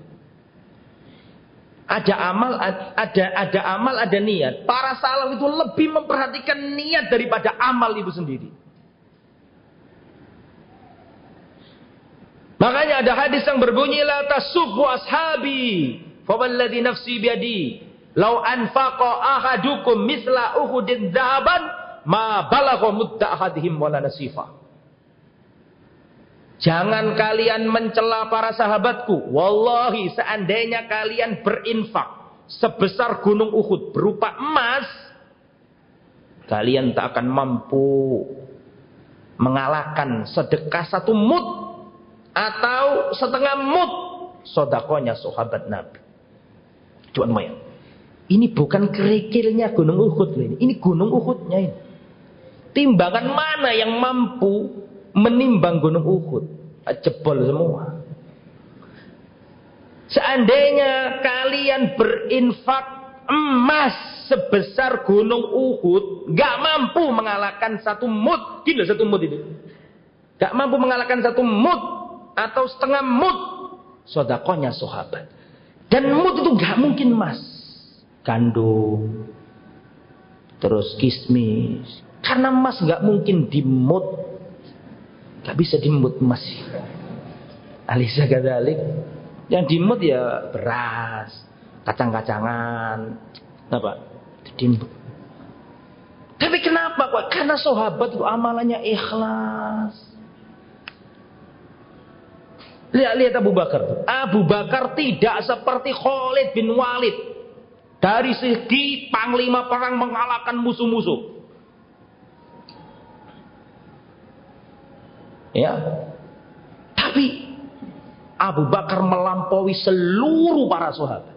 Ada amal, ada ada amal, ada niat. Para salaf itu lebih memperhatikan niat daripada amal itu sendiri. Makanya ada hadis yang berbunyi la tasubbu ashabi fawalladhi nafsi biadi law anfaqa ahadukum misla uhudin dhahaban ma balagha mudda ahadihim wala nasifa Jangan kalian mencela para sahabatku. Wallahi seandainya kalian berinfak sebesar gunung Uhud berupa emas, kalian tak akan mampu mengalahkan sedekah satu mut atau setengah mut sodakonya sahabat Nabi. Cuman Maya. Ini bukan kerikilnya gunung Uhud ini. Ini gunung Uhudnya ini. Timbangan mana yang mampu menimbang gunung Uhud? Jebol semua. Seandainya kalian berinfak emas sebesar gunung Uhud, gak mampu mengalahkan satu mut. Gila satu mut itu. Gak mampu mengalahkan satu mut atau setengah mut. Sodakonya sahabat. Dan mut itu gak mungkin emas. Gandum. Terus kismis. Karena emas gak mungkin dimut. Gak bisa dimut emas. Alisa kadalik yang dimut ya beras, kacang-kacangan, apa? Dimut. Tapi kenapa? Karena sahabat itu amalannya ikhlas. Lihat-lihat Abu Bakar. Abu Bakar tidak seperti Khalid bin Walid. Dari segi panglima perang mengalahkan musuh-musuh. Ya. Tapi Abu Bakar melampaui seluruh para sahabat.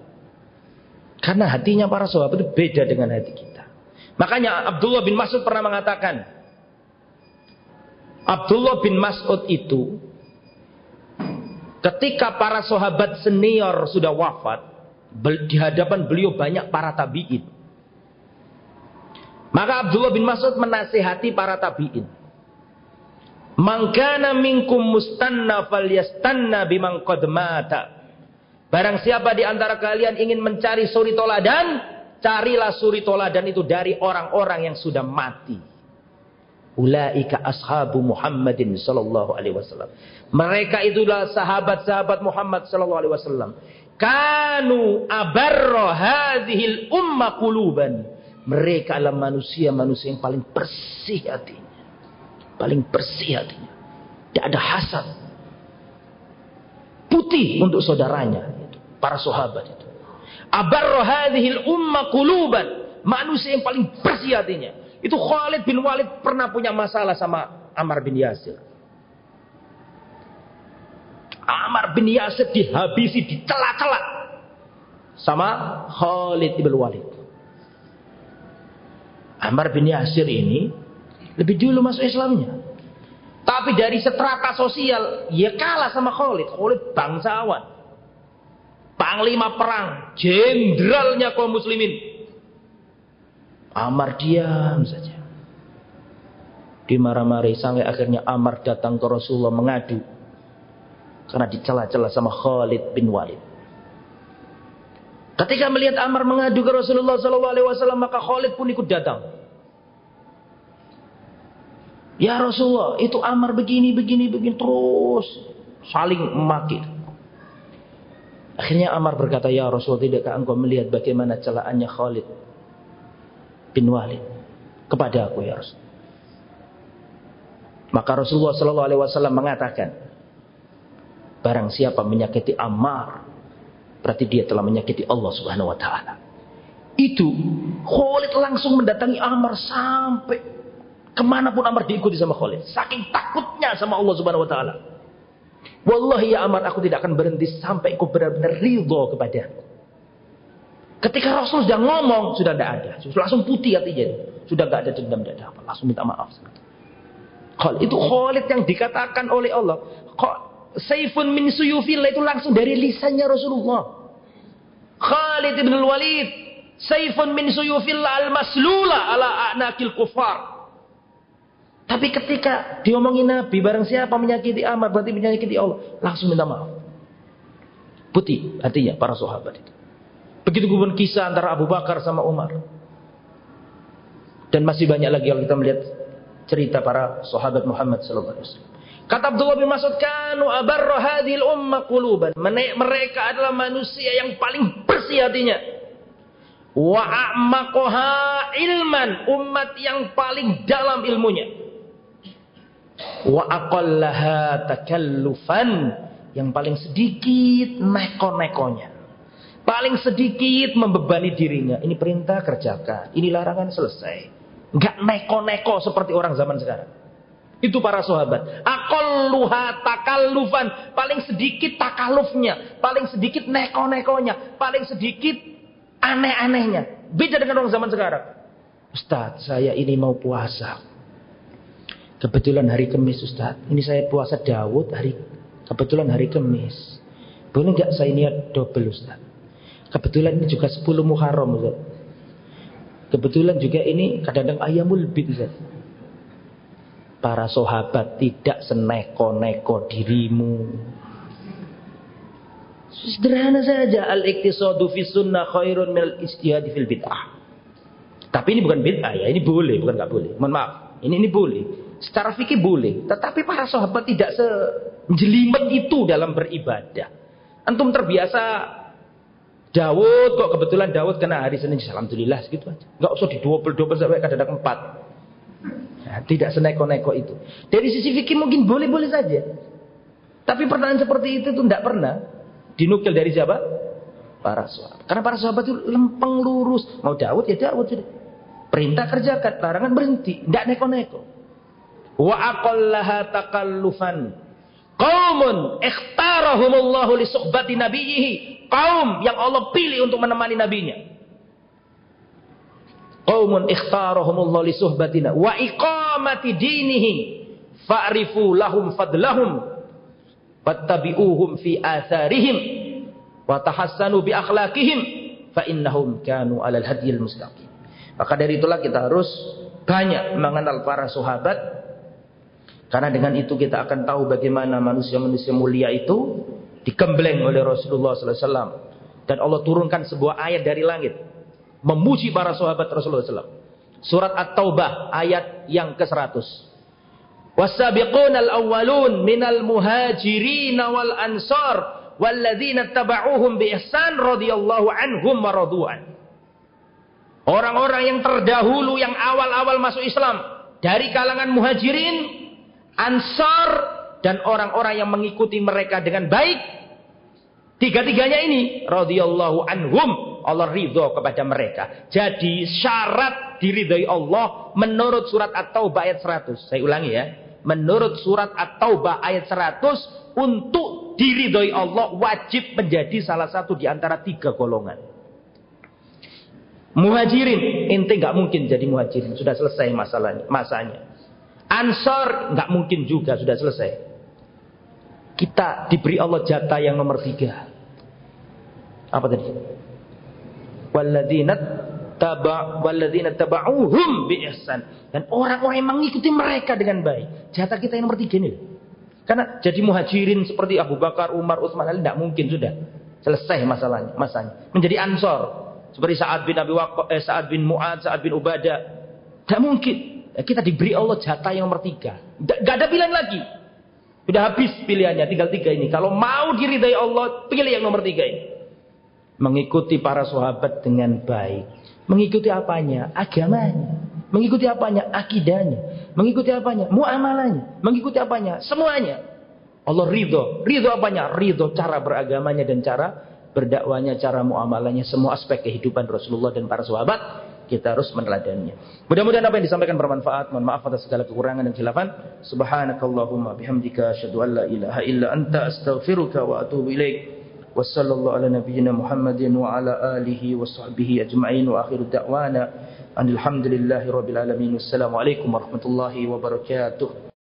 Karena hatinya para sahabat itu beda dengan hati kita. Makanya Abdullah bin Mas'ud pernah mengatakan, Abdullah bin Mas'ud itu ketika para sahabat senior sudah wafat, di hadapan beliau banyak para tabi'in. Maka Abdullah bin Mas'ud menasihati para tabi'in. Mangkana minkum mustanna falyastanna bimang qad mata. Barang siapa di antara kalian ingin mencari suri toladan, carilah suri toladan itu dari orang-orang yang sudah mati. Ulaika ashabu Muhammadin sallallahu alaihi wasallam. Mereka itulah sahabat-sahabat Muhammad sallallahu alaihi wasallam. Kanu abarra hadhil umma quluban. Mereka adalah manusia-manusia yang paling bersih hati paling bersih hatinya. Tidak ada hasad. Putih untuk saudaranya. Para sahabat itu. Abarro hadhil umma kuluban. Manusia yang paling bersih hatinya. Itu Khalid bin Walid pernah punya masalah sama Amar bin Yasir. Amar bin Yasir dihabisi, dicela-cela. Sama Khalid bin Walid. Amar bin Yasir ini lebih dulu masuk Islamnya. Tapi dari seterata sosial, ya kalah sama Khalid. Khalid bangsawan. Panglima perang. Jenderalnya kaum muslimin. Amar diam saja. Dimarah-marahi sampai akhirnya Amar datang ke Rasulullah mengadu. Karena dicela-cela sama Khalid bin Walid. Ketika melihat Amar mengadu ke Rasulullah SAW, maka Khalid pun ikut datang. Ya Rasulullah, itu Amar begini, begini, begini terus saling maki. Akhirnya Amar berkata, Ya Rasulullah, tidakkah engkau melihat bagaimana celaannya Khalid bin Walid kepada aku ya Rasul. Maka Rasulullah Shallallahu Alaihi Wasallam mengatakan, barang siapa menyakiti Ammar, berarti dia telah menyakiti Allah Subhanahu Wa Taala. Itu Khalid langsung mendatangi Ammar sampai Ke mana pun Amr diikuti sama Khalid. Saking takutnya sama Allah subhanahu wa ta'ala. Wallahi ya Amr aku tidak akan berhenti sampai kau benar-benar ridho kepada aku. Ketika Rasul sudah ngomong, sudah tidak ada. Sudah langsung putih hatinya. Sudah tidak ada dendam, tidak ada apa. Langsung minta maaf. Khalid, itu Khalid yang dikatakan oleh Allah. Saifun min suyufillah itu langsung dari lisannya Rasulullah. Khalid ibn Walid. Saifun min suyufillah al-maslula ala a'nakil kufar. Tapi ketika diomongin Nabi, barang siapa menyakiti Amar, berarti menyakiti Allah. Langsung minta maaf. Putih artinya para sahabat itu. Begitu pun kisah antara Abu Bakar sama Umar. Dan masih banyak lagi kalau kita melihat cerita para sahabat Muhammad sallallahu alaihi. Kata Abdullah bin Mas'ud, "Kanu abarra hadhil umma quluban." Mereka adalah manusia yang paling bersih hatinya. Wa a'maqaha ilman, umat yang paling dalam ilmunya wa aqallaha takallufan yang paling sedikit neko-nekonya paling sedikit membebani dirinya. Ini perintah kerjakan. Ini larangan selesai. Nggak neko-neko seperti orang zaman sekarang. Itu para sahabat. Aqalluha takallufan. Paling sedikit takalufnya paling sedikit neko-nekonya. Paling sedikit aneh-anehnya. Beda dengan orang zaman sekarang. Ustaz saya ini mau puasa. Kebetulan hari Kamis Ustaz. Ini saya puasa Dawud hari kebetulan hari Kamis. Boleh nggak saya niat double Ustaz? Kebetulan ini juga 10 Muharram Ustaz. Kebetulan juga ini kadang-kadang ayamul bid Ustaz. Para sahabat tidak seneko-neko dirimu. Sederhana saja al-iktisadu fi sunnah khairun minal istihadi fil bid'ah. Tapi ini bukan bid'ah ya, ini boleh, bukan nggak boleh. Mohon maaf, ini ini boleh. Secara fikih boleh, tetapi para sahabat tidak sejelimet itu dalam beribadah. Antum terbiasa Daud kok kebetulan Daud kena hari Senin alhamdulillah segitu aja. Enggak usah di double-double sampai kadang-kadang empat. Nah, tidak seneko-neko itu. Dari sisi fikih mungkin boleh-boleh saja. Tapi pertanyaan seperti itu tuh tidak pernah dinukil dari siapa? Para sahabat. Karena para sahabat itu lempeng lurus. Mau Daud ya Daud. Perintah kerjakan, larangan berhenti. Tidak neko-neko. Wa aqallaha takallufan. Qaumun ikhtarahumullahu li suhbati nabiyhi kaum yang Allah pilih untuk menemani nabinya. Qaumun ikhtarahumullah li suhbatina wa iqamati dinihi fa'rifu lahum fadlahum wattabi'uhum fi atharihim wa tahassanu bi akhlaqihim fa innahum kanu 'alal hadiyil mustaqim. Maka dari itulah kita harus banyak mengenal para sahabat karena dengan itu kita akan tahu bagaimana manusia-manusia mulia itu digembleng oleh Rasulullah SAW dan Allah turunkan sebuah ayat dari langit memuji para sahabat Rasulullah SAW. Surat At-Taubah ayat yang ke-100. Wasabiqun al-awwalun minal muhajirin wal ansar walladzina taba'uhum bi ihsan radhiyallahu anhum wa radu'an. Orang-orang yang terdahulu yang awal-awal masuk Islam dari kalangan muhajirin, ansar dan orang-orang yang mengikuti mereka dengan baik tiga-tiganya ini radhiyallahu anhum Allah ridho kepada mereka jadi syarat diridhoi Allah menurut surat At-Taubah ayat 100 saya ulangi ya menurut surat At-Taubah ayat 100 untuk diridhoi Allah wajib menjadi salah satu di antara tiga golongan Muhajirin, ente nggak mungkin jadi muhajirin, sudah selesai masalahnya, masanya. Ansor nggak mungkin juga, sudah selesai. Kita diberi Allah jatah yang nomor tiga. Apa tadi? Walladzina taba walladzina taba'uhum bi ihsan. Dan orang-orang yang mengikuti mereka dengan baik. Jatah kita yang nomor tiga ini. Karena jadi muhajirin seperti Abu Bakar, Umar, Utsman Ali tidak mungkin sudah. Selesai masalahnya, masanya. Menjadi ansor seperti Sa'ad bin Abi Waqqas, eh, Sa'ad bin Mu'ad, Sa'ad bin Ubadah. Tidak mungkin. Kita diberi Allah jatah yang nomor tiga. Gak ada pilihan lagi. Sudah habis pilihannya, tinggal tiga ini. Kalau mau diridai Allah, pilih yang nomor tiga ini. Mengikuti para sahabat dengan baik. Mengikuti apanya? Agamanya. Mengikuti apanya? Akidahnya. Mengikuti apanya? Muamalahnya. Mengikuti apanya? Semuanya. Allah ridho. Ridho apanya? Ridho cara beragamanya dan cara berdakwanya, cara muamalahnya. Semua aspek kehidupan Rasulullah dan para sahabat kita harus meneladaninya. Mudah-mudahan apa yang disampaikan bermanfaat. Mohon maaf atas segala kekurangan dan khilafan. Subhanakallahumma bihamdika asyhadu an la ilaha illa anta astaghfiruka wa atubu ilaik. Wassallallahu ala nabiyyina Muhammadin wa ala alihi wa sahbihi ajma'in wa akhiru da'wana alhamdulillahi rabbil alamin. Wassalamualaikum warahmatullahi wabarakatuh.